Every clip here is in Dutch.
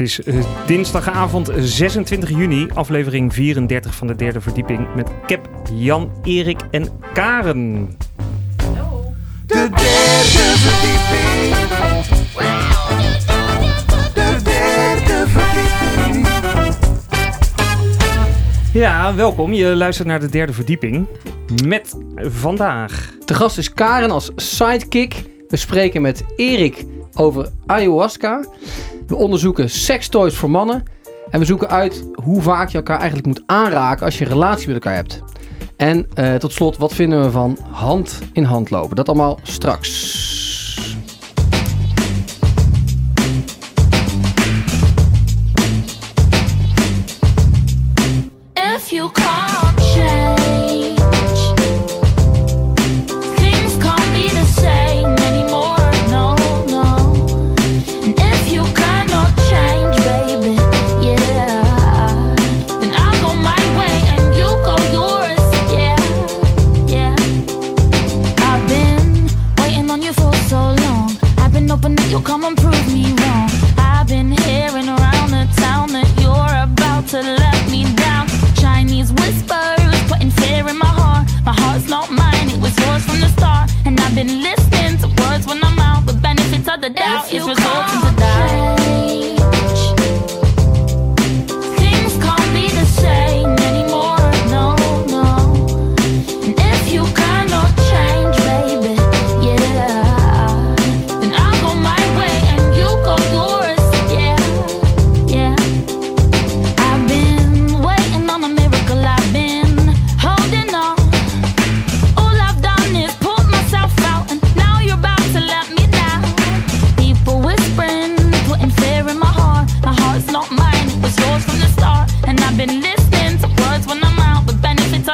Het is eh, dinsdagavond 26 juni, aflevering 34 van de derde verdieping met Cap, Jan, Erik en Karen. De derde verdieping. De derde verdieping. Ja, welkom. Je luistert naar de derde verdieping met vandaag. De gast is Karen als sidekick. We spreken met Erik over ayahuasca. We onderzoeken sextoys voor mannen. En we zoeken uit hoe vaak je elkaar eigenlijk moet aanraken als je een relatie met elkaar hebt. En eh, tot slot, wat vinden we van hand in hand lopen? Dat allemaal straks.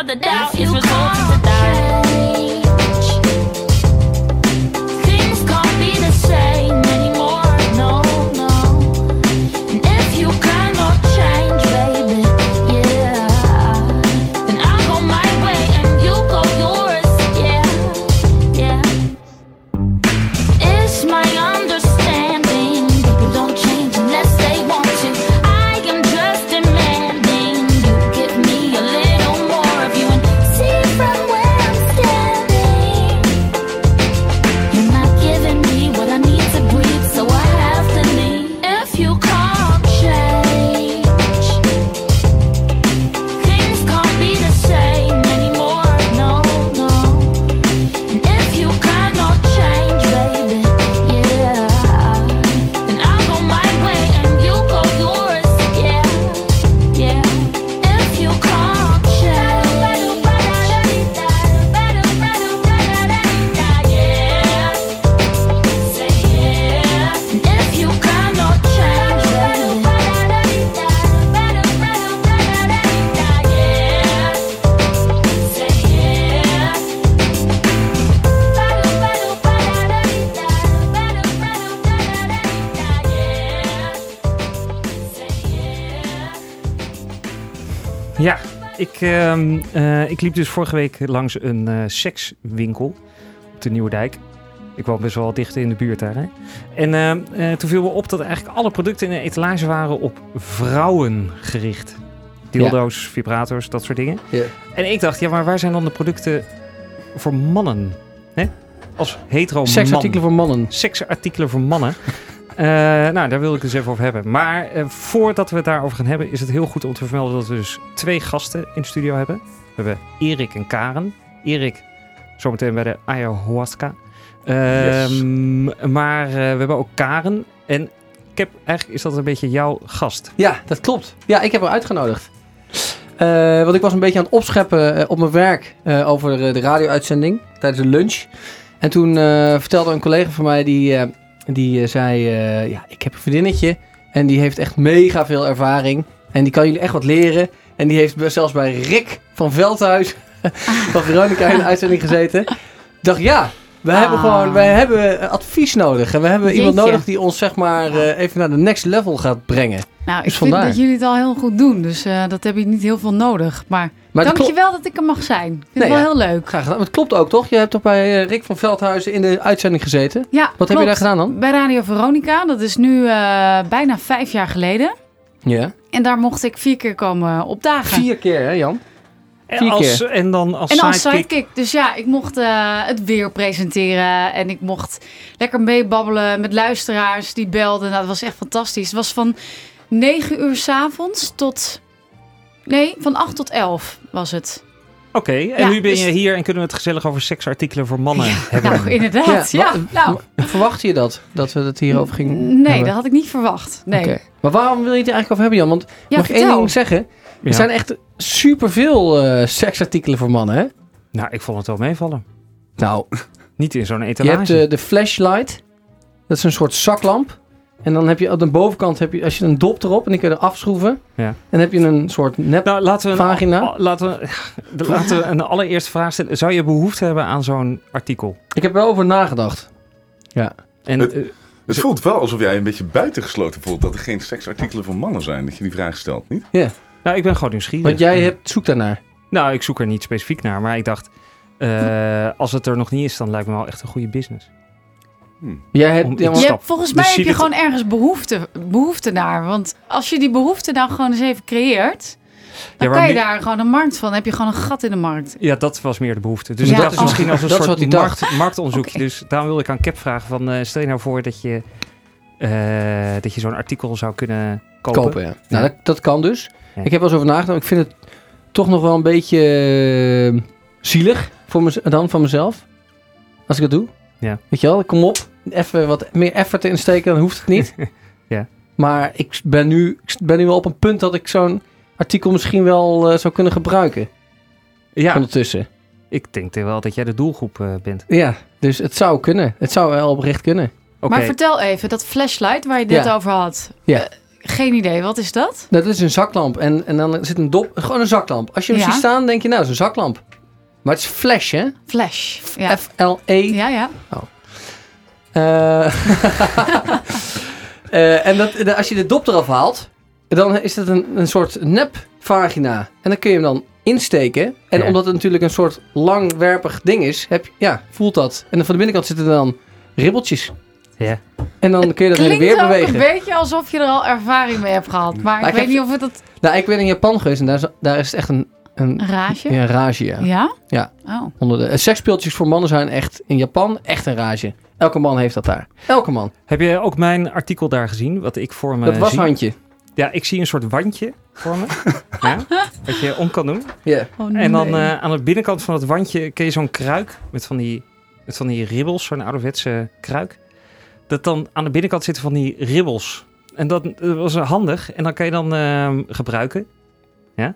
The doubt ik, ehm, eh, ik liep dus vorige week langs een eh, sekswinkel op de Nieuwe Dijk. Ik woon best wel dicht in de buurt daar. Hè? En ehm, eh, toen viel me op dat eigenlijk alle producten in de etalage waren op vrouwen gericht. Dildo's, vibrators, dat soort dingen. Ja. En ik dacht, ja, maar waar zijn dan de producten voor mannen? Hè? Als hetero man. Seksartikelen voor mannen. Seksartikelen voor mannen. Eh, nou, daar wil ik het dus even over hebben. Maar eh, voordat we het daarover gaan hebben, is het heel goed om te vermelden dat we dus twee gasten in de studio hebben. We hebben Erik en Karen. Erik, zometeen bij de ayahuasca. Ehm, Maar eh, we hebben ook Karen. En ik heb, eigenlijk is dat een beetje jouw gast. Ja, dat klopt. Ja, ik heb haar uitgenodigd. Want ik was een beetje aan het opscheppen op mijn werk over de radio-uitzending tijdens de lunch. En toen vertelde een collega van mij die, die eh, zei: eh, Ja, ik heb een vriendinnetje en die heeft echt mega veel ervaring. En die kan jullie echt wat leren. En die heeft zelfs bij Rick van Veldhuis van Veronica in de uitzending gezeten. Ik dacht, ja, we hebben gewoon wij hebben advies nodig. En we hebben iemand nodig die ons zeg maar eh, even naar de next level gaat brengen. Nou, ik Dus vind vandaar. dat jullie het al heel goed doen. Dus eh, dat heb je niet heel veel nodig. Maar, Maar het dank je klopt- wel dat ik er mag zijn. Ik vind Nee, het wel ja. heel leuk. Graag gedaan. Maar het klopt ook, toch? Je hebt toch bij eh, Rick van Veldhuizen in de uitzending gezeten? Ja, Wat heb je daar gedaan dan? Bij Radio Veronica. Dat is nu eh, bijna vijf jaar geleden. Ja. En daar mocht ik vier keer komen opdagen. Vier keer, hè Jan? En, Vier als, keer. en dan als En als sidekick. sidekick. Dus ja, ik mocht eh, het weer presenteren. En ik mocht lekker meebabbelen met luisteraars die belden. Nou, dat was echt fantastisch. Het was van 9 uur s'avonds tot... Nee, van 8 tot 11 was het. Oké, en Ja, nu ben dus- je hier en kunnen we het gezellig over seksartikelen voor mannen hebben. Nou, inderdaad. Ja, wa- nou, Verwachtte je dat? Dat we het hierover gingen nee, hebben? dat had ik niet verwacht. Nee. Oké. Maar waarom wil je het eigenlijk over hebben, Jan? Want Ja, mag ik één ding zeggen? Ja. Er zijn echt superveel eh seksartikelen voor mannen, hè? Nou, ik vond het wel meevallen. Nou, Niet in zo'n je etalage. hebt de, de flashlight. Dat is een soort zaklamp. En dan heb je op de bovenkant, heb je, als je een dop erop en die kun je er afschroeven. Ja. En dan heb je een soort nep... Nou, laten we, Vagina? Een, laten, we, laten we een allereerste vraag stellen. Zou je behoefte hebben aan zo'n artikel? Ik heb er wel over nagedacht. En, Het- eh, Het voelt wel alsof jij een beetje buitengesloten voelt dat er geen seksartikelen voor mannen zijn. Dat je die vraag stelt, niet? nou, ik ben gewoon nieuwsgierig. Want jij hebt, zoekt daarnaar. Nou, ik zoek er niet specifiek naar, maar ik dacht... eh, als het er nog niet is, dan lijkt me wel echt een goede business. Jij hebt, Om ja, Je hebt, volgens mij heb je gewoon ergens behoefte, behoefte naar. Want als je die behoefte nou gewoon eens even creëert... dan Ja, kan je daar gewoon een markt van. Dan heb je gewoon een gat in de markt. Ja, dat was meer de behoefte. Dus Ja, ik dacht het oh. misschien als een Dat is soort dacht. markt, marktonderzoekje. Dus daarom wil ik aan Cap vragen van... eh, stel je nou voor dat je, eh, dat je zo'n artikel zou kunnen kopen. kopen. Ja. Nou. Dat, dat kan dus. Ja. Ik heb wel eens over nagedacht. Ik vind het toch nog wel een beetje eh, zielig voor me, dan van mezelf. Als ik dat doe. Ja. Weet je wel, kom op. Even wat meer effort in steken, dan hoeft het niet. Ja. Maar ik ben, nu, ik ben nu wel op een punt dat ik zo'n artikel misschien wel eh, zou kunnen gebruiken. Ja, Ondertussen. ik denk wel dat jij de doelgroep eh, bent. Ja, dus het zou kunnen. Het zou wel oprecht kunnen. Oké, Maar vertel even, dat flashlight waar je het net Ja. over had. Ja. Eh, geen idee, wat is dat? Dat is een zaklamp. En, en dan zit een dop. Gewoon een zaklamp. Als je hem Ja. ziet staan, denk je nou, dat is een zaklamp. Maar het is flash, hè? Flash. Ja, F-L-E. ja. ja. Eh, eh, en dat, als je de dop eraf haalt, dan is het een, een soort nep-vagina. En dan kun je hem dan insteken. En Ja. omdat het natuurlijk een soort langwerpig ding is, heb je, ja, voelt dat. En dan van de binnenkant zitten er dan ribbeltjes. Ja. En dan kun je dat weer ook bewegen. een beetje alsof je er al ervaring mee hebt gehad. Maar, Maar ik ik weet heb- niet of het dat... Nou, ik ben in Japan geweest en daar is, daar is het echt een, een, rage? ja, een rage. Ja. Ja? Ja. Oh. Onder de, eh, seksspeeltjes voor mannen zijn echt in Japan echt een rage. Elke man heeft dat daar. Elke man. Heb je ook mijn artikel daar gezien? Wat ik voor me dat zie? washandje. Ja, ik zie een soort wandje voor me. ja, wat je om kan doen. Ja. Oh, En dan eh, aan de binnenkant van het wandje ken je zo'n kruik met van die, met van die ribbels, zo'n ouderwetse kruik. Dat dan aan de binnenkant zitten van die ribbels. En dat, dat was handig. En dan kan je dan ehm, gebruiken. Ja?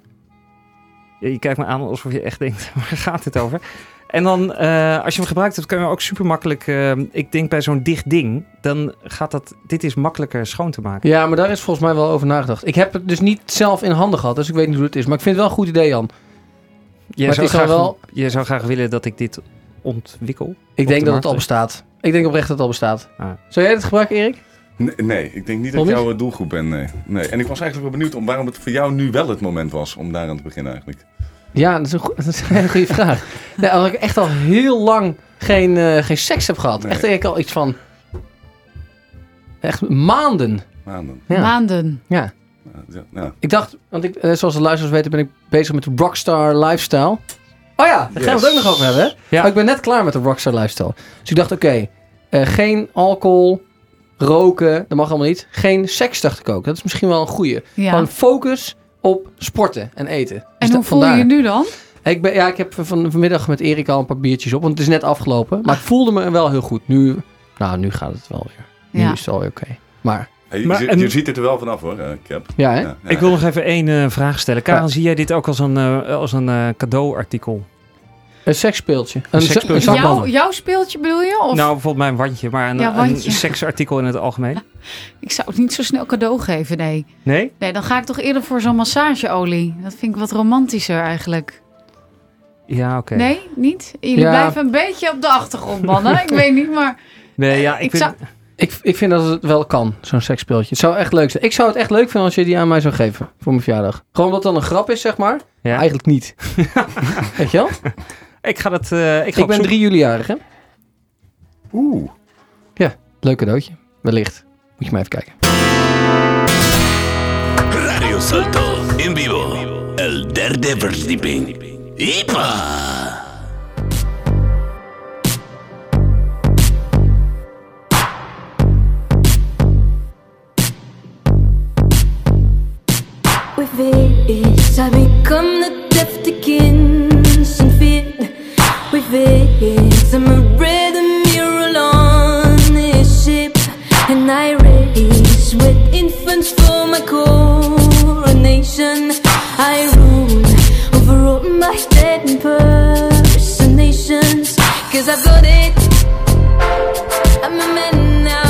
Je kijkt me aan alsof je echt denkt, waar gaat het over? En dan, eh, als je hem gebruikt hebt, kan je hem ook super makkelijk... ehm, ik denk bij zo'n dicht ding, dan gaat dat... Dit is makkelijker schoon te maken. Ja, maar daar is volgens mij wel over nagedacht. Ik heb het dus niet zelf in handen gehad, dus ik weet niet hoe het is. Maar ik vind het wel een goed idee, Jan. Maar zou, het graag, wel- je zou graag willen dat ik dit ontwikkel. Ik denk de dat het al bestaat. Ik denk oprecht dat het al bestaat. Ah. Zou jij dit gebruiken, Erik? Nee, nee, ik denk niet dat ik jouw doelgroep ben. Nee. nee. En ik was eigenlijk wel benieuwd om waarom het voor jou nu wel het moment was om daaraan te beginnen eigenlijk. Ja, dat is een, go- dat is een hele goede vraag. Nee, omdat ik echt al heel lang geen, eh, geen seks heb gehad. Nee. Echt denk ik al iets van... Echt maanden. Maanden. Ja. Maanden. Ja. Ja, ja. Ik dacht, want ik, eh, zoals de luisteraars weten ben ik bezig met de Rockstar Lifestyle. Oh ja, daar gaan we het ook nog over hebben. Hè? Ja. Oh, ik ben net klaar met de Rockstar Lifestyle. Dus ik dacht, oké, eh, geen alcohol, roken, dat mag allemaal niet. Geen seks, dacht ik ook. Dat is misschien wel een goeie. Ja. Gewoon focus op sporten en eten. Dus en da- hoe voel je je nu dan? Ik, ben, ja, ik heb van, vanmiddag met Erik al een paar biertjes op, want het is net afgelopen. Maar ik voelde me wel heel goed. Nu, nou, nu gaat het wel weer. Nu is het wel weer oké. Maar, je, Maar, en- je ziet het er wel vanaf hoor, eh, Cap. ja hè? Ja, ja. Ik wil nog even één eh, vraag stellen. Karen, Ja. zie jij dit ook als een, eh, als een eh, cadeauartikel? Een seksspeeltje. Een, seksspeeltje. een. Jouw, jouw speeltje bedoel je? Of Nou, bijvoorbeeld mijn wandje, maar een, Ja, een wandje. seksartikel in het algemeen. ik zou het niet zo snel cadeau geven, nee. Nee? Nee, dan ga ik toch eerder voor zo'n massageolie. Dat vind ik wat romantischer eigenlijk. Ja, oké. Nee, niet? Jullie Ja. blijven een beetje op de achtergrond, mannen. ik weet niet, maar Nee, ja, ik, Ik vind, zou- Ik, ik vind dat het wel kan, zo'n seksspeeltje. Het zou echt leuk zijn. Ik zou het echt leuk vinden als je die aan mij zou geven voor mijn verjaardag. Gewoon omdat het dan een grap is, zeg maar. Ja. Eigenlijk niet. Weet je wel? Ik ga dat... eh, ik ga Ik ben zoek- 3 juli jarig, hè? Oeh. Leuk cadeautje. Wellicht. Moet je maar even kijken. Radio Salto en vivo. El derde verdieping. ¡Ipa! With this, I become the deaf kins and fear. With this, I'm a rhythm mural on this ship, and I race with infants for my coronation. I rule over all my dead impersonations, cause I've got it. I'm a man now.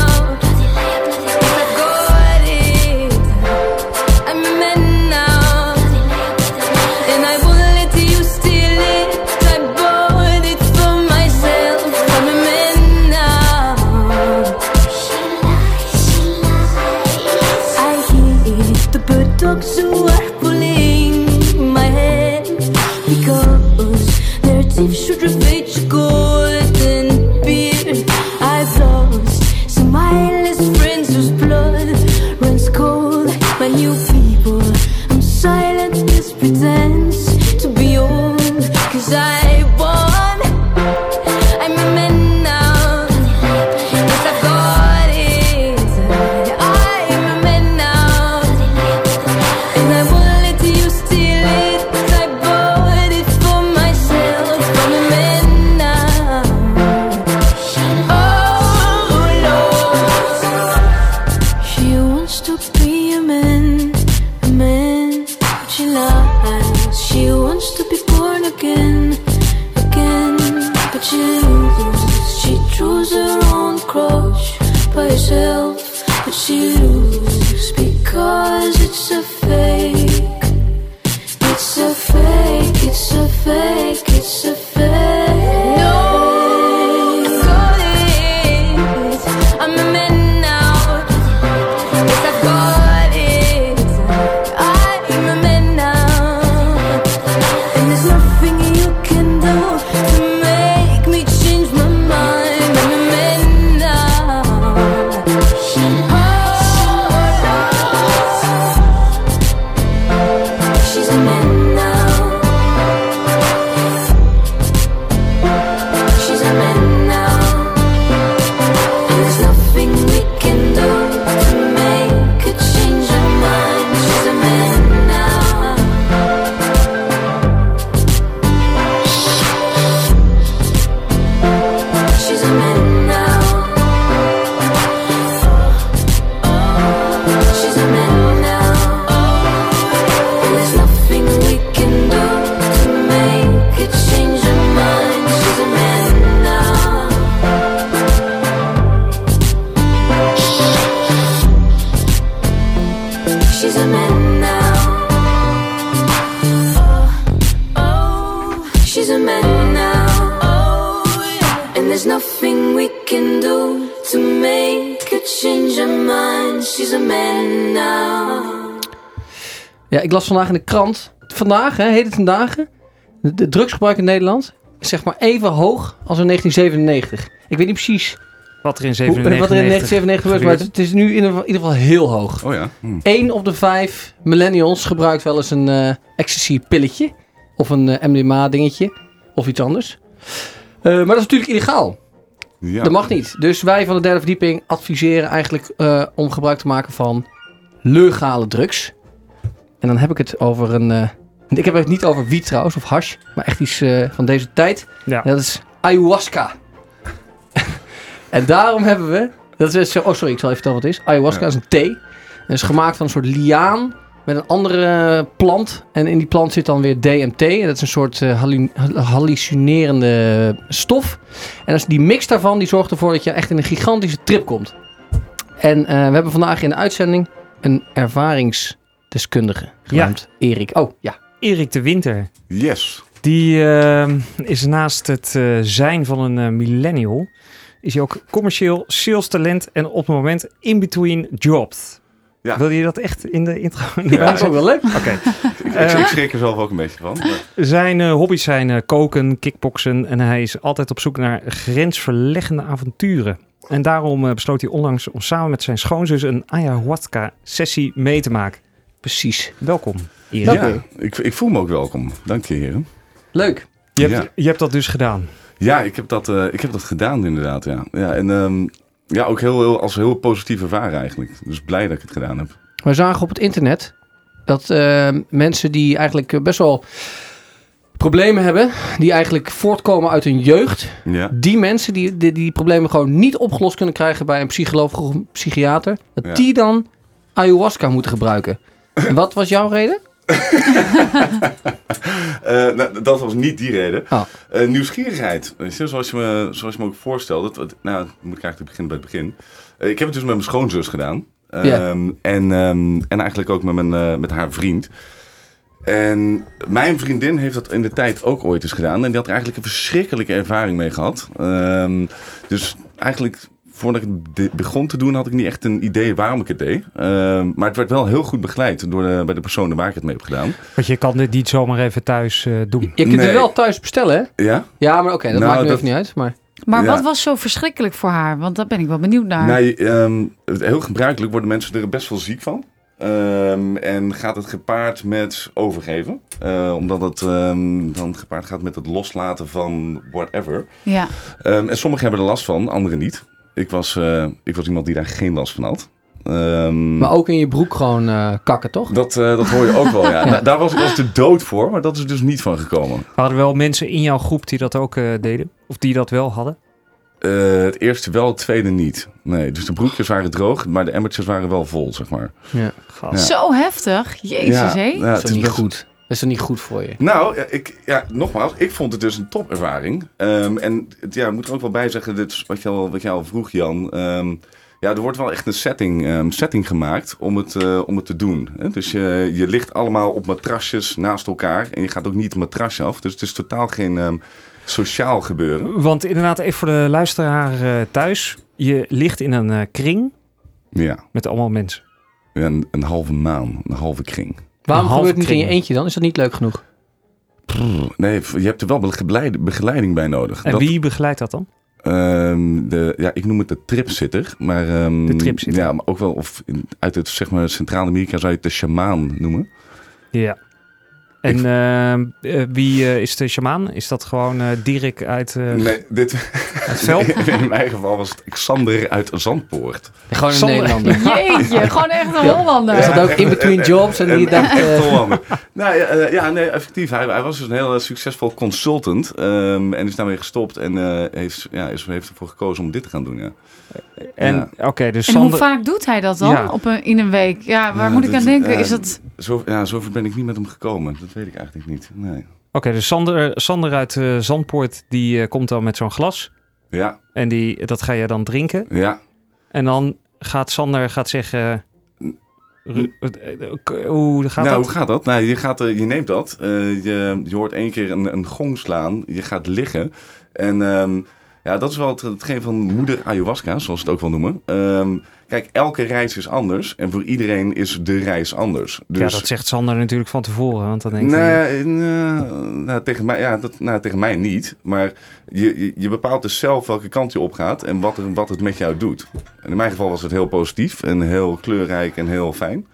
yourself but you because it's a fair. Ik las vandaag in de krant. Vandaag, hè, heden ten dagen. De, de drugsgebruik in Nederland is zeg maar even hoog als in 1997. Ik weet niet precies Wat er in hoe, 97, wat er in 1997 gebeurt, maar het is nu in ieder geval, in ieder geval heel hoog. Oh ja. Hm. 1 op de 5 millennials gebruikt wel eens een eh, ecstasy-pilletje. Of een eh, MDMA-dingetje. Of iets anders. Eh, maar dat is natuurlijk illegaal. ja. Dat mag niet. Dus wij van de derde verdieping adviseren eigenlijk eh, om gebruik te maken van legale drugs. En dan heb ik het over een... eh, ik heb het niet over wiet trouwens, of hash. Maar echt iets eh, van deze tijd. Ja. En dat is ayahuasca. en daarom hebben we... Dat is, oh sorry, ik zal even vertellen wat het is. Ayahuasca Ja. is een thee. Het is gemaakt van een soort liaan met een andere plant. En in die plant zit dan weer DMT. En dat is een soort eh, hallu- hallucinerende stof. En als die mix daarvan, die zorgt ervoor dat je echt in een gigantische trip komt. En we hebben vandaag in de uitzending een ervaringsdeskundige genaamd Erik. Oh, ja. Erik de Winter. Yes. Die eh, is naast het eh, zijn van een eh, millennial... is hij ook commercieel sales talent en op het moment in between jobs. Ja. Wil je dat echt in de intro? Ja, dat is ook wel leuk. Oké. Ik, ik, ik schrik er zelf ook een beetje van. maar- Zijn eh, hobby's zijn eh, koken, kickboksen en hij is altijd op zoek naar grensverleggende avonturen. En daarom eh, besloot hij onlangs om samen met zijn schoonzus een ayahuasca-sessie mee te maken. Precies. Welkom, ja, ik, ik voel me ook welkom. Dank je, heren. Leuk. Je, hebt, Ja. je hebt dat dus gedaan. Ja, ik heb dat, eh, ik heb dat gedaan inderdaad, ja. ja en ehm, ja, ook heel, heel, als heel positief ervaren eigenlijk. Dus blij dat ik het gedaan heb. We zagen op het internet dat eh, mensen die eigenlijk eh, best wel problemen hebben, die eigenlijk voortkomen uit hun jeugd, Ja, die mensen die, die die problemen gewoon niet opgelost kunnen krijgen bij een psycholoog of een psychiater, dat Ja. die dan ayahuasca moeten gebruiken. Wat was jouw reden? Eh, nou, dat was niet die reden. Oh. Eh, nieuwsgierigheid. Je, zoals, je me, zoals je me ook voorstelt. Dat, nou, dan moet ik eigenlijk beginnen bij het begin. Eh, ik heb het dus met mijn schoonzus gedaan. Ja. en, ehm, en eigenlijk ook met, mijn, met haar vriend. En mijn vriendin heeft dat in de tijd ook ooit eens gedaan. En die had er eigenlijk een verschrikkelijke ervaring mee gehad. Ehm, dus eigenlijk voordat ik het begon te doen, had ik niet echt een idee waarom ik het deed. Ehm, maar het werd wel heel goed begeleid door de, bij de personen waar ik het mee heb gedaan. Want je kan dit niet zomaar even thuis eh, doen. Je kunt Nee. het wel thuis bestellen, hè? Ja? Ja, maar oké, dat Nou, maakt nu dat- even niet uit. Maar Maar Ja. wat was zo verschrikkelijk voor haar? Want daar ben ik wel benieuwd naar. Nee, ehm, het- heel gebruikelijk worden mensen er best wel ziek van. Ehm, en gaat het gepaard met overgeven. Eh, omdat het ehm, dan gepaard gaat met het loslaten van whatever. Ja. Ehm, en sommigen hebben er last van, anderen niet. Ik was, eh, ik was iemand die daar geen last van had. Ehm, Maar ook in je broek gewoon eh, kakken, toch? dat, eh, dat hoor je ook wel, ja. Da- daar was ik als de dood voor, maar dat is dus niet van gekomen. Waren er wel mensen in jouw groep die dat ook eh, deden? Of die dat wel hadden? Eh, het eerste wel, het tweede niet. Nee, dus de broekjes waren droog, maar de emmertjes waren wel vol, zeg maar. Ja. Zo heftig. Jezus, ja, hé. ja, Dat het is niet best- goed? Dat is toch niet goed voor je? Nou, ja, ik, ja, nogmaals, ik vond het dus een topervaring. Ehm, en het, ja, ik moet er ook wel bij zeggen, dit is wat je al, wat je al vroeg, Jan. Ehm, ja, er wordt wel echt een setting, ehm, setting gemaakt om het, eh, om het te doen. Hè? Dus je, je ligt allemaal op matrasjes naast elkaar en je gaat ook niet het matras af. Dus het is totaal geen ehm, sociaal gebeuren. Want inderdaad, even voor de luisteraar eh, thuis. Je ligt in een eh, kring Ja, met allemaal mensen. een, een halve maan, een halve kring. Waarom gebeurt het niet in je eentje dan? Is dat niet leuk genoeg? Nee, je hebt er wel begeleid- begeleiding bij nodig. En Dat- wie begeleidt dat dan? Ehm, de, ja, ik noem het de tripzitter. Maar, ehm, De tripzitter. Ja, maar ook wel, of in- uit het zeg maar, Centraal-Amerika zou je het de shamaan noemen. Ja. En eh, eh, wie eh, is de shamaan? Is dat gewoon eh Dirk uit eh nee, dit, veld? in mijn geval was het Xander uit Zandpoort. Gewoon een Sander. Nederlander. Jeetje, gewoon echt een Hollander. Is dat ook in between jobs en die dacht... echt eh, Hollander. nou, ja, ja, nee, effectief. Hij, hij was dus een heel succesvol consultant. ehm, en is daarmee gestopt en eh, heeft, ja, is, heeft ervoor gekozen om dit te gaan doen. Ja. En oké, dus En hoe vaak doet hij dat dan Ja. op een, in een week? Ja, waar Ja, moet ik aan denken? Is dat... Zo, ja, zover ben ik niet met hem gekomen. Dat weet ik eigenlijk niet. Nee. Oké, dus Sander, Sander uit eh, Zandpoort, die eh, komt dan met zo'n glas. Ja, En die, dat ga je dan drinken. ja. En dan gaat Sander gaat zeggen... Eh, eh, Hoe gaat nou, dat? hoe gaat dat? Nou, je, gaat, eh, je neemt dat. eh, je, je hoort één keer een, een gong slaan. Je gaat liggen. En ehm, ja, dat is wel het, hetgeen van moeder ayahuasca, zoals ze het ook wel noemen. Ehm, kijk, elke reis is anders. En voor iedereen is de reis anders. Dus, Ja, dat zegt Sander natuurlijk van tevoren. Want dan denkt. Nee, nou, nou, tegen, mij, ja, dat, nou, tegen mij niet. Maar je, je, je bepaalt dus zelf welke kant je opgaat en wat, er, wat het met jou doet. En in mijn geval was het heel positief en heel kleurrijk en heel fijn.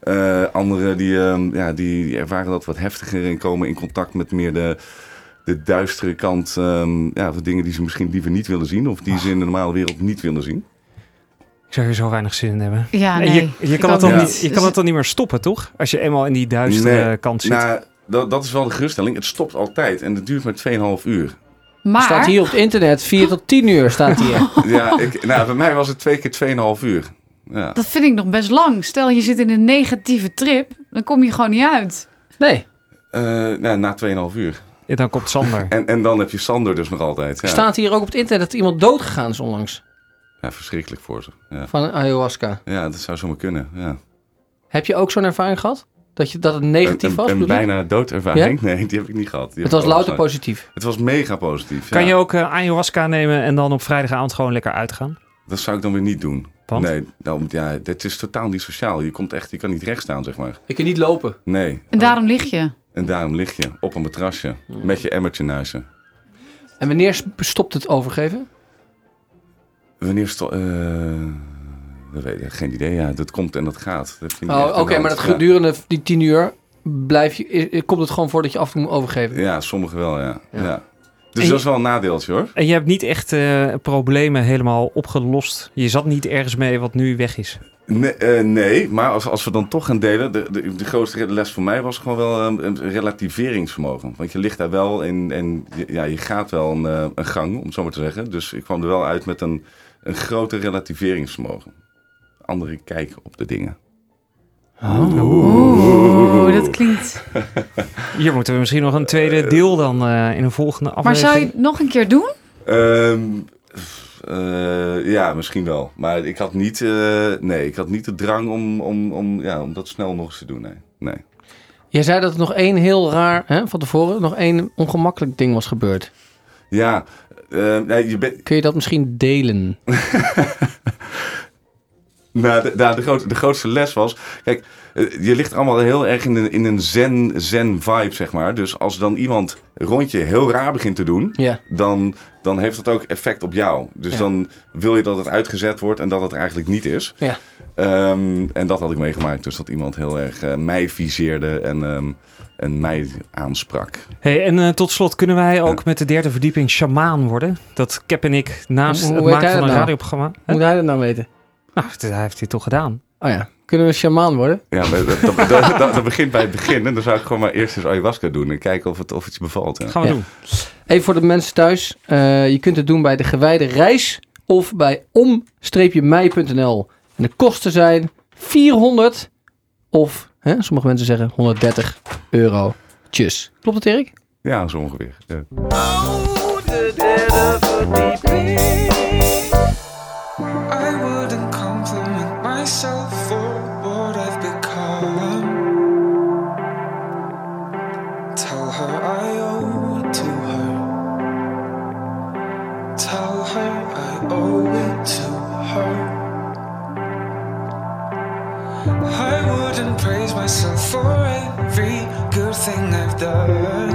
Eh, anderen die, ehm, ja, die, die ervaren dat wat heftiger en komen in contact met meer de, de duistere kant. ehm, ja, van dingen die ze misschien liever niet willen zien of die ze in de normale wereld niet willen zien. Ik zou er zo weinig zin in hebben. Ja, nee. je, je, kan het dan niet. niet, je kan Dus- het dan niet meer stoppen, toch? Als je eenmaal in die duistere Nee, kant zit. Nou, dat, dat is wel de geruststelling. Het stopt altijd en het duurt maar 2,5 uur. Maar, Staat hier op het internet 4 tot 10 uur staat hier. Ja, ik, nou, bij mij was het twee keer 2,5 uur. Ja. dat vind ik nog best lang. Stel, je zit in een negatieve trip, dan kom je gewoon niet uit. Nee, Eh, nou, na 2,5 uur. Ja, dan komt Sander. En, en dan heb je Sander dus nog altijd. Ja, staat hier ook op het internet dat iemand dood gegaan is onlangs. ja verschrikkelijk voor ze. Ja. Van ayahuasca. ja, dat zou zomaar kunnen. Ja. Heb je ook zo'n ervaring gehad? Dat, je, dat het negatief een, was? Een, je? bijna doodervaring? Nee, die heb ik niet gehad. Die Het was louter positief. Het was mega positief. Kan ja. je ook eh, ayahuasca nemen en dan op vrijdagavond gewoon lekker uitgaan? Dat zou ik dan weer niet doen. Want? Nee, nou, ja, dit is totaal niet sociaal. Je komt echt, je kan niet recht staan, zeg maar. Ik kan niet lopen. Nee. En daarom lig je. En daarom lig je op een matrasje met je emmertje je. En wanneer stopt het overgeven? Wanneer sto- eh, dat weet ik, geen idee. Ja, dat komt en dat gaat. Dat vind ik Oh, Oké, maar dat gedurende die tien uur blijf je, komt het gewoon voor dat je af en toe moet overgeven. Ja, sommige wel, ja. Ja. ja. Dus En dat is wel een nadeeltje hoor. En je hebt niet echt eh, problemen helemaal opgelost. Je zat niet ergens mee wat nu weg is. Nee, eh, nee maar als, als we dan toch gaan delen, de, de, de grootste les voor mij was gewoon wel een, een relativeringsvermogen. Want je ligt daar wel in en je, ja, je gaat wel een, eh, een gang, om het zo maar te zeggen. Dus ik kwam er wel uit met een, een groter relativeringsvermogen. Andere kijk op de dingen. Oeh, dat klinkt. Hier moeten we misschien nog een tweede deel dan eh, in een volgende Maar aflevering. zou je het nog een keer doen? Ehm, eh, ja, misschien wel. Maar ik had niet, eh, nee, ik had niet de drang om, om, om, ja, om dat snel nog eens te doen. Nee. nee. Jij zei dat er nog één heel raar, hè, van tevoren, nog één ongemakkelijk ding was gebeurd. Ja, eh, nee, je bent, Kun je dat misschien delen? Nou, de, nou, de, groot, de grootste les was... Kijk, eh, je ligt allemaal heel erg in een, in een zen, zen vibe, zeg maar. Dus als dan iemand rondje heel raar begint te doen... Ja. Dan, dan heeft dat ook effect op jou. Dus Ja. dan wil je dat het uitgezet wordt en dat het er eigenlijk niet is. Ja. Ehm, en dat had ik meegemaakt. Dus dat iemand heel erg eh, mij viseerde en, ehm, en mij aansprak. Hey, en eh, tot slot, kunnen wij ook met de derde verdieping shamaan worden? Dat Cap en ik naast Hoe- hoe het maken van een dat nou? radioprogramma... Hoe moet hij dat nou weten? Nou, dat- hij heeft hij toch gedaan. Oh ja. Kunnen we shamaan worden? Ja, maar dat, dat, dat, dat- dat begint bij het begin. En dan zou ik gewoon maar eerst eens ayahuasca doen. En kijken of het, of het je bevalt. Ja. Gaan we Ja. doen. Even voor de mensen thuis. eh, je kunt het doen bij de gewijde reis of bij om-mij.nl. En de kosten zijn 400 of, hè, sommige mensen zeggen 130 euro. Tjus. Klopt het, Erik? Ja, zo ongeveer. Ja. The.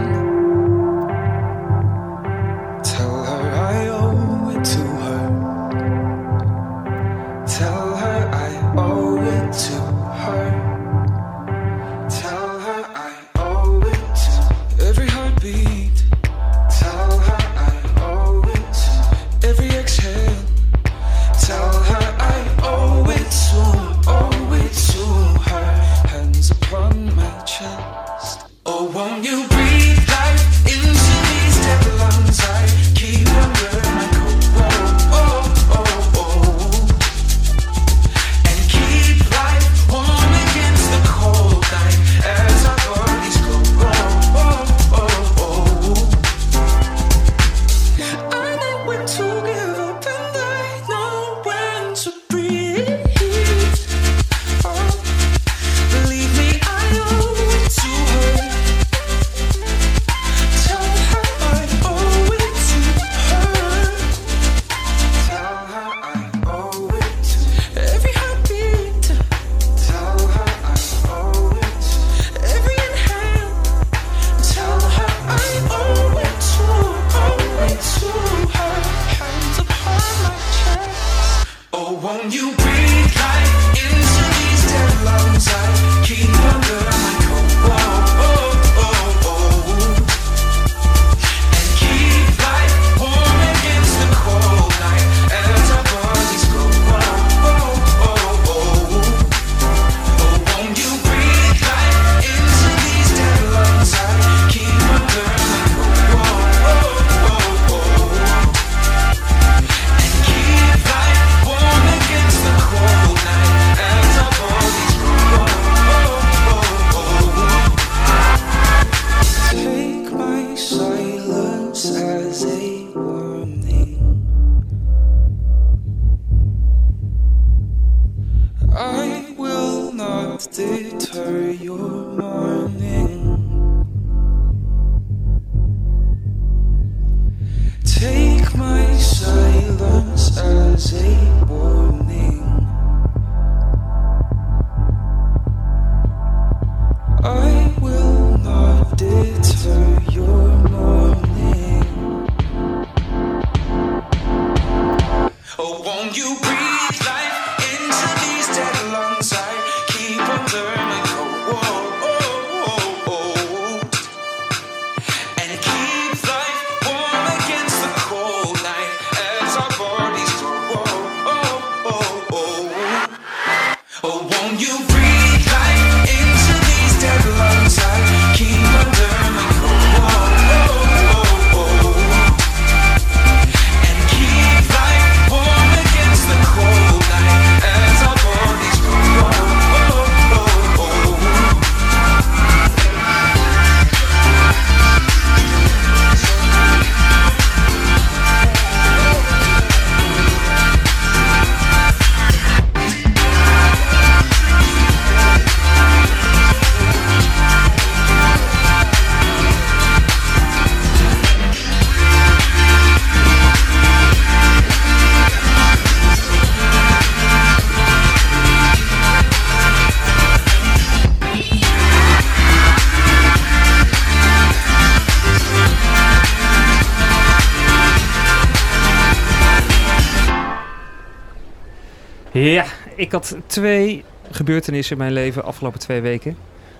Ik had twee gebeurtenissen in mijn leven afgelopen twee weken.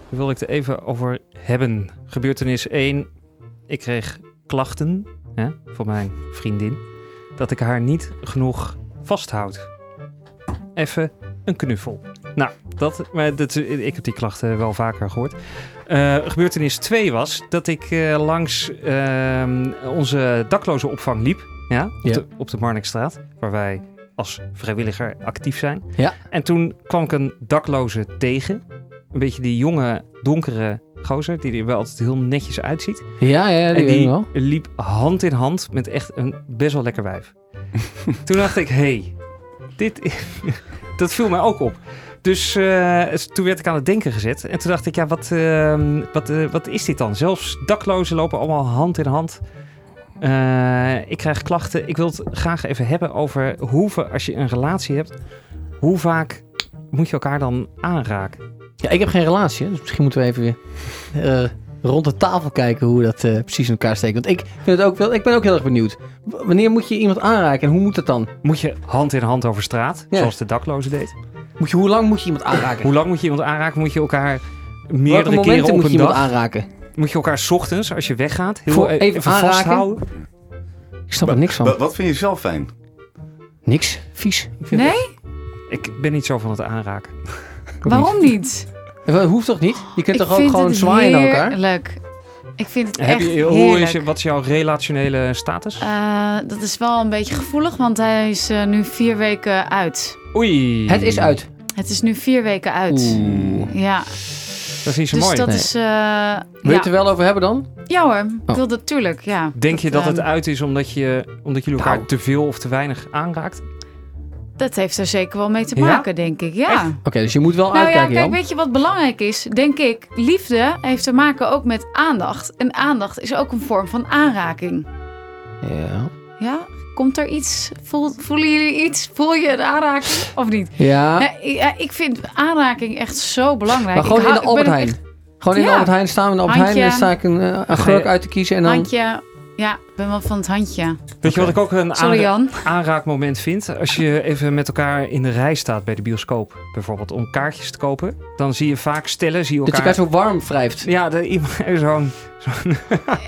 Daar wil ik het even over hebben. Gebeurtenis 1. Ik kreeg klachten hè, van mijn vriendin. Dat ik haar niet genoeg vasthoud. Even een knuffel. Nou, dat, maar dat, ik heb die klachten wel vaker gehoord. Eh, gebeurtenis 2 was dat ik eh, langs ehm, onze daklozenopvang liep. Ja, op, Ja. De, op de Marnixstraat. Waar wij als vrijwilliger actief zijn. Ja. En toen kwam ik een dakloze tegen. Een beetje die jonge, donkere gozer. Die er wel altijd heel netjes uitziet. Ja, ja, die en die wel. liep hand in hand met echt een best wel lekker wijf. toen dacht ik, hé, hey, dit... dat viel mij ook op. Dus eh, toen werd ik aan het denken gezet. En toen dacht ik, ja, wat, ehm, wat, eh, wat is dit dan? Zelfs daklozen lopen allemaal hand in hand. Eh, ik krijg klachten. Ik wil het graag even hebben over hoeveel, als je een relatie hebt, hoe vaak moet je elkaar dan aanraken? Ja, ik heb geen relatie, dus misschien moeten we even weer eh, rond de tafel kijken hoe dat eh, precies in elkaar steekt. Want ik, vind het ook wel, ik ben ook heel erg benieuwd. W- Wanneer moet je iemand aanraken en hoe moet dat dan? Moet je hand in hand over straat, Ja. zoals de dakloze deed? Moet je, hoe lang moet je iemand aanraken? Hoe lang moet je iemand aanraken? Moet je elkaar Welke meerdere keren op moet je een iemand dag? aanraken? Moet je elkaar 's ochtends, als je weggaat, heel Voor even even, aanraken? vasthouden? Ik snap er niks van. Wat vind je zelf fijn? Niks. Vies. Ik vind Nee? Ik ben niet zo van het aanraken. Waarom niet? Dat hoeft toch niet? Je kunt Ik toch ook gewoon zwaaien naar elkaar? Heerlijk. Ik vind het Heb echt je, hoe heerlijk. is je, wat is jouw relationele status? Eh, dat is wel een beetje gevoelig, want hij is eh, nu vier weken uit. Oei. Het is uit. Het is nu vier weken uit. Oeh. Ja, Dat is niet zo dus mooi. dat Nee. is... eh, Wil je ja. het er wel over hebben dan? ja hoor, ik Oh. wil dat natuurlijk, ja. Denk je dat het ehm, uit is omdat, je, omdat jullie elkaar Nou. te veel of te weinig aanraakt? Dat heeft er zeker wel mee te Ja? maken, denk ik. Ja. Oké, dus je moet wel Nou ja, uitkijken, kijk, Jan. weet je wat belangrijk is? Denk ik, liefde heeft te maken ook met aandacht. En aandacht is ook een vorm van aanraking. Ja. Ja? Komt er iets? Voel, voelen jullie iets? Voel je een aanraking of niet? Ja, Ja, ik- ja, ik vind aanraking echt zo belangrijk. maar gewoon Ik in de Albert Heijn. Gewoon in de. Albert Heijn staan we in de Albert Heijn en dan Handje. sta ik een, eh, een gurk uit te kiezen en dan... handje. Ja, ik ben wel van het handje. Weet je wat ik ook een Sorry aanra- Jan. aanraakmoment vind? Als je even met elkaar in de rij staat bij de bioscoop, bijvoorbeeld, om kaartjes te kopen, dan zie je vaak stellen, zie je Dat je elkaar... elkaar zo warm wrijft. Ja, de, iemand zo'n...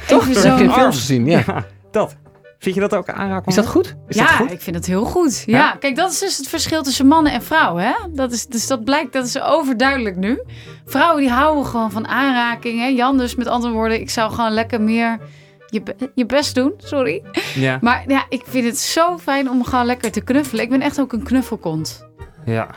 Even je in zo'n... films gezien, ja. Ja, dat. Vind je dat ook aanraken? Is dat goed? Is dat ja, goed? ik vind het heel goed. Ja. Ja? kijk, dat is dus het verschil tussen mannen en vrouwen. Hè? Dat is, dus dat blijkt, dat is overduidelijk nu. Vrouwen die houden gewoon van aanraking. Hè? Jan dus met andere woorden, ik zou gewoon lekker meer je, be- je best doen. Sorry. Ja. Maar ja, ik vind het zo fijn om gewoon lekker te knuffelen. Ik ben echt ook een knuffelkont. Ja.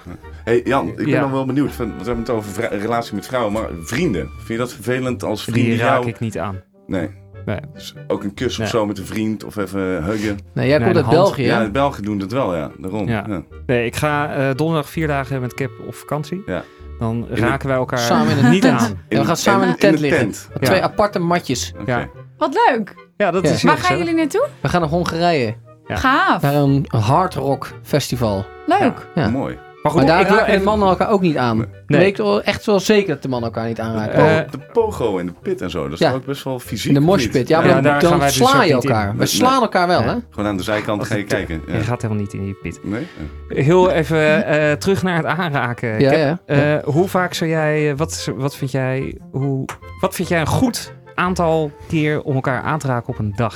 hey Jan, ik ben Ja. dan wel benieuwd. We hebben het over relatie met vrouwen, maar vrienden. Vind je dat vervelend als Die vrienden raak jou... ik niet aan. Nee. Nee. Dus ook een kus Nee. of zo met een vriend of even huggen. Nee, jij Nee, komt de uit. België, Ja, de Belgen doen dat wel, ja. Daarom. Ja. Ja. Nee, ik ga eh, donderdag vier dagen met Cap op vakantie. Ja. Dan de- raken wij elkaar Samen in een niet tent. aan. Ja, we gaan samen in de tent liggen. tent. Ja. Twee aparte matjes. Oké. Ja. Wat leuk. Ja, dat Ja. is heel Waar gaan jullie naartoe? We gaan naar Hongarije. Ja. Gaaf. Naar een hard rock festival. Leuk. Ja. Mooi. Maar goed, Maar daar raken de mannen elkaar ook niet aan. Nee. Wel echt wel zeker dat de mannen elkaar niet aanraken. Eh, Oh, de pogo en de pit en zo. Dat is Ja. ook best wel fysiek. in de moshpit. Ja, Ja, maar dan, dus sla je in. elkaar. We Nee. slaan elkaar wel, Ja. hè? Gewoon aan de zijkant Als ga je kijken. Je gaat helemaal niet in die pit. Nee? Heel even eh, terug naar het aanraken. Ja. Eh, hoe vaak zou jij, eh, wat, wat, vind jij hoe, wat vind jij een goed aantal keer om elkaar aan te raken op een dag?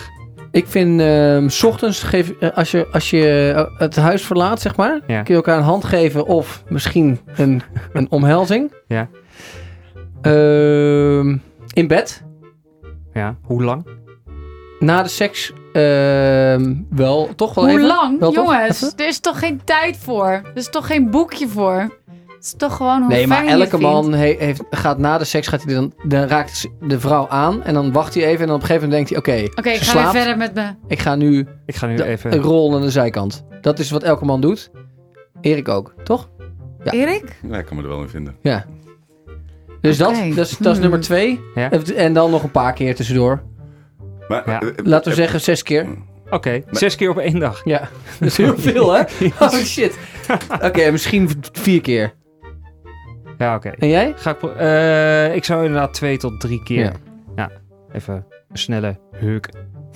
Ik vind, ehm, s ochtends, geef, eh, als je, als je eh, het huis verlaat, zeg maar, Ja. kun je elkaar een hand geven of misschien een, een omhelzing. Ja. Ehm, in bed. Ja, hoe lang? Na de seks ehm, wel, toch wel Hoe even? lang? Wel toch? Jongens, er is toch geen tijd voor? Er is toch geen boekje voor? Het is toch gewoon hoe Nee, maar fijn je het elke vindt. man he- heeft, gaat na de seks, gaat hij dan, dan raakt de vrouw aan en dan wacht hij even en dan op een gegeven moment denkt hij, oké, Oké, ik ze ga weer slaapt, verder met me. ik ga nu Ik ga nu de, even... een rol aan de zijkant. Dat is wat elke man doet. Erik ook, toch? Ja. Erik? Ja, ik kan me er wel in vinden. Ja. Dus Oké. dat, dat, is, dat is Hmm. nummer twee. Ja. En dan nog een paar keer tussendoor. Maar, Ja. eh, eh, Laten we eh, zeggen zes keer. Oké, zes keer op één dag. Ja, dat is heel veel, hè? Oh shit. Oké, misschien v- vier keer. Ja, oké. En jij? Ga ik, eh, ik zou inderdaad twee tot drie keer. Ja. Ja. even een snelle heuk.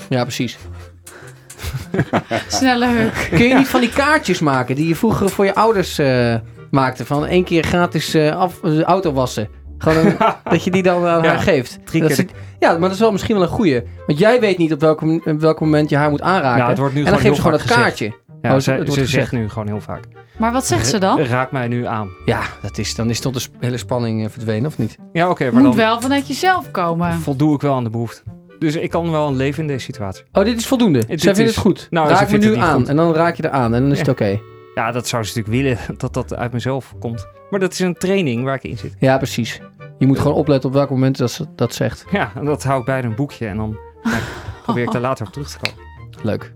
Ja, precies. Snelle huk. Kun je niet van die kaartjes maken die je vroeger voor je ouders eh, maakte? Van één keer gratis eh, af, auto wassen. Gewoon een- dat je die dan aan Ja, haar geeft. drie Dat ja, maar dat is wel misschien wel een goeie. Want jij weet niet op welk, op welk moment je haar moet aanraken. Ja, het wordt nu en dan gewoon geeft ze gewoon dat kaartje. Ja, Oh, ze, ze gezegd. zegt nu gewoon heel vaak. Maar wat zegt ze dan? Raak mij nu aan. Ja, dat is, dan is toch de hele spanning eh, verdwenen, of niet? Ja, oké, maar Moet dan wel vanuit jezelf komen. voldoe ik wel aan de behoefte. Dus ik kan wel leven in deze situatie. Oh, dit is voldoende. Dit Zij vindt is- het goed. Nou, ze raak me nu aan. goed. En dan raak je er aan. En dan is het oké. Ja, dat zou ze natuurlijk willen dat dat uit mezelf komt. Maar dat is een training waar ik in zit. Ja, precies. Je moet gewoon opletten op welk moment dat ze dat zegt. Ja, en dat hou ik bij in een boekje en dan ja, probeer ik daar later op terug te komen. Leuk.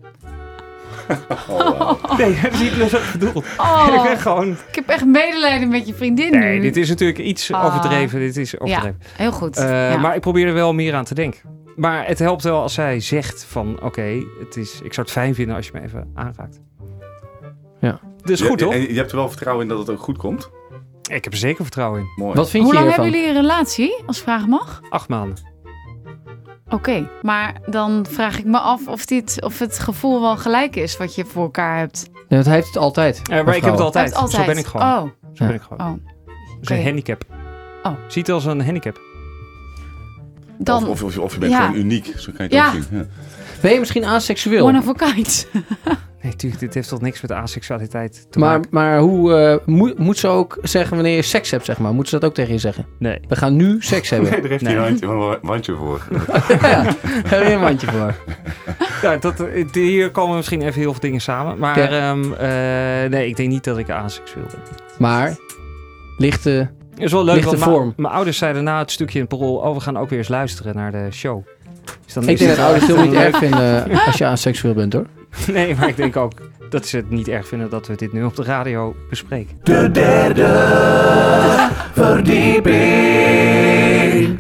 Oh. Nee, dat is niet wat ik bedoel. Ik Oh, ben gewoon... ik heb echt medelijden met je vriendin Nee, nu. dit is natuurlijk iets Ah. overdreven. Dit is overdreven. Heel goed. Eh, ja. Maar ik probeer er wel meer aan te denken. Maar het helpt wel als zij zegt van... Oké, het is ik zou het fijn vinden als je me even aanraakt. Ja. Dus goed, toch? En je hebt er wel vertrouwen in dat het ook goed komt. Ik heb er zeker vertrouwen in. Mooi. Wat vind Hoe je lang hiervan? hebben jullie een relatie, als vraag mag? Acht maanden. Oké, maar dan vraag ik me af of, dit, of het gevoel wel gelijk is wat je voor elkaar hebt. Nee, want hij heeft het altijd. Eh, maar ik heb het altijd. Zo ben ik gewoon. Oh, Zo ben ik gewoon. oh. Dat is een handicap. Oh. Ziet het als een handicap. Dan Of, of, of je bent Ja. gewoon uniek. Zo kan je het Ja. ook zien. Ben je misschien aseksueel? one of a kind. Nee, tuurlijk, dit heeft toch niks met asexualiteit te Maar, maken? maar hoe eh, moet, moet ze ook zeggen wanneer je seks hebt, zeg maar? Moet ze dat ook tegen je zeggen? Nee. We gaan nu seks hebben. daar heeft Nee. hij een handje, een wandje voor. ja, heb je een mandje voor. Ja, dat, eh, hier komen misschien even heel veel dingen samen. Maar Ja. ehm, eh, nee, ik denk niet dat ik asexueel ben. Maar, lichte... Is wel leuk, Lichte vorm. mijn ouders zeiden na het stukje in het parool... oh, we gaan ook weer eens luisteren naar de show. Dus dan Ik denk dat ouders het heel niet erg vinden eh, als je aseksueel bent, hoor. Nee, maar ik denk ook dat ze het niet erg vinden dat we dit nu op de radio bespreken. De derde verdieping.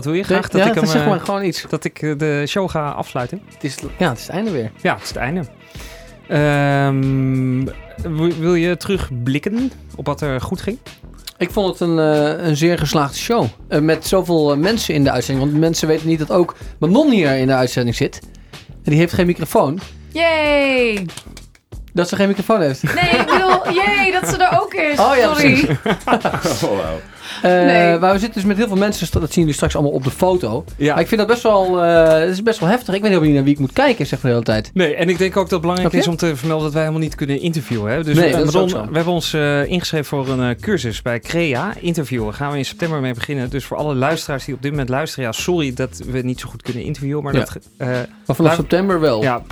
Wat wil je graag? ja, dat ik hem, zeg eh, maar gewoon iets. dat ik eh, de show ga afsluiten? Het is, ja, het is het einde weer. Ja, het is het einde. Ehm, wil- je terugblikken op wat er goed ging? Ik vond het een, eh, een zeer geslaagde show. Eh, met zoveel eh, mensen in de uitzending. Want mensen weten niet dat ook Manon hier in de uitzending zit. En die heeft geen microfoon. Yay! Dat ze geen microfoon heeft. Nee, ik bedoel, jee, dat ze er ook is. Oh ja, Sorry. Oh, wauw. Eh, Nee. Maar we zitten dus met heel veel mensen. Dat zien jullie straks allemaal op de foto. Ja. Maar ik vind dat best wel, eh, het is best wel heftig. Ik weet helemaal niet naar wie ik moet kijken, zeg de hele tijd. Nee, en ik denk ook dat het belangrijk is om te vermelden dat wij helemaal niet kunnen interviewen. Hè? Dus Nee, dat is Madon, ook zo. we hebben ons eh, ingeschreven voor een eh, cursus bij Crea. Interviewen gaan we in september mee beginnen. Dus voor alle luisteraars die op dit moment luisteren, ja, sorry dat we niet zo goed kunnen interviewen. Maar Ja. dat, eh, Maar vanaf september wel. ja,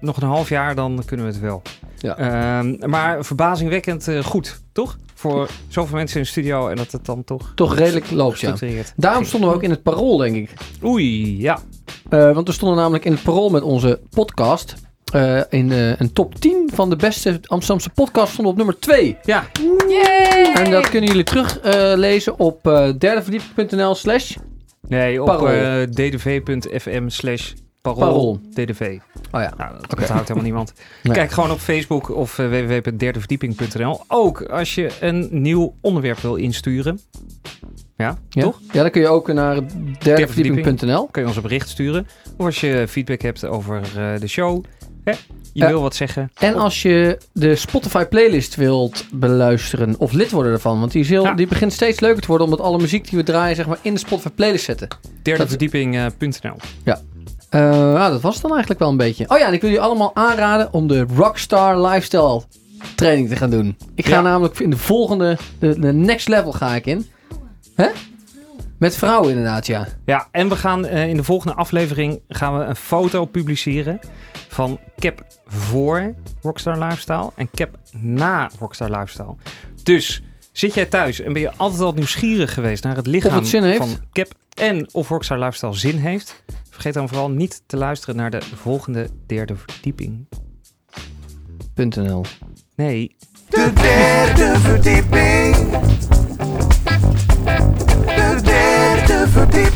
nog een half jaar, dan kunnen we het wel. Ja. Ehm, maar verbazingwekkend goed, toch? Voor zoveel mensen in de studio en dat het dan toch Toch redelijk loopt, ja. Daarom stonden we ook in het parool, denk ik. Oei, ja. Eh, want we stonden namelijk in het parool met onze podcast. eh, in eh, een top 10 van de beste Amsterdamse podcast stonden op nummer 2. Ja, Yay! En dat kunnen jullie teruglezen lezen op eh derdeverdieping.nl slash nee, op eh, ddv.fm slash parool, Parool. ddv. Oh ja. Nou, dat onthoudt helemaal niemand. Nee. Kijk gewoon op Facebook of uh, www.derdeverdieping.nl. Ook als je een nieuw onderwerp wil insturen. Ja, Ja? toch? Ja, dan kun je ook naar derdeverdieping.nl. Kun je ons een bericht sturen. Of als je feedback hebt over eh, de show. Hè? Je Ja. wil wat zeggen. En als je de Spotify playlist wilt beluisteren of lid worden ervan. Want die, is heel, Ja. die begint steeds leuker te worden omdat alle muziek die we draaien zeg maar, in de Spotify playlist zetten. Derdeverdieping.nl Nou, dat was het dan eigenlijk wel een beetje. Oh ja, en ik wil jullie allemaal aanraden om de Rockstar Lifestyle training te gaan doen. Ik ga Ja. namelijk in de volgende, de, de next level ga ik in. Hè? Met vrouwen inderdaad, ja. Ja, en we gaan eh, in de volgende aflevering gaan we een foto publiceren van Cap voor Rockstar Lifestyle en Cap na Rockstar Lifestyle. Dus zit jij thuis en ben je altijd al nieuwsgierig geweest naar het lichaam het van Cap en of Rockstar Lifestyle zin heeft? Vergeet dan vooral niet te luisteren naar de volgende derde verdieping.nl. Nee. De derde verdieping. De derde verdieping.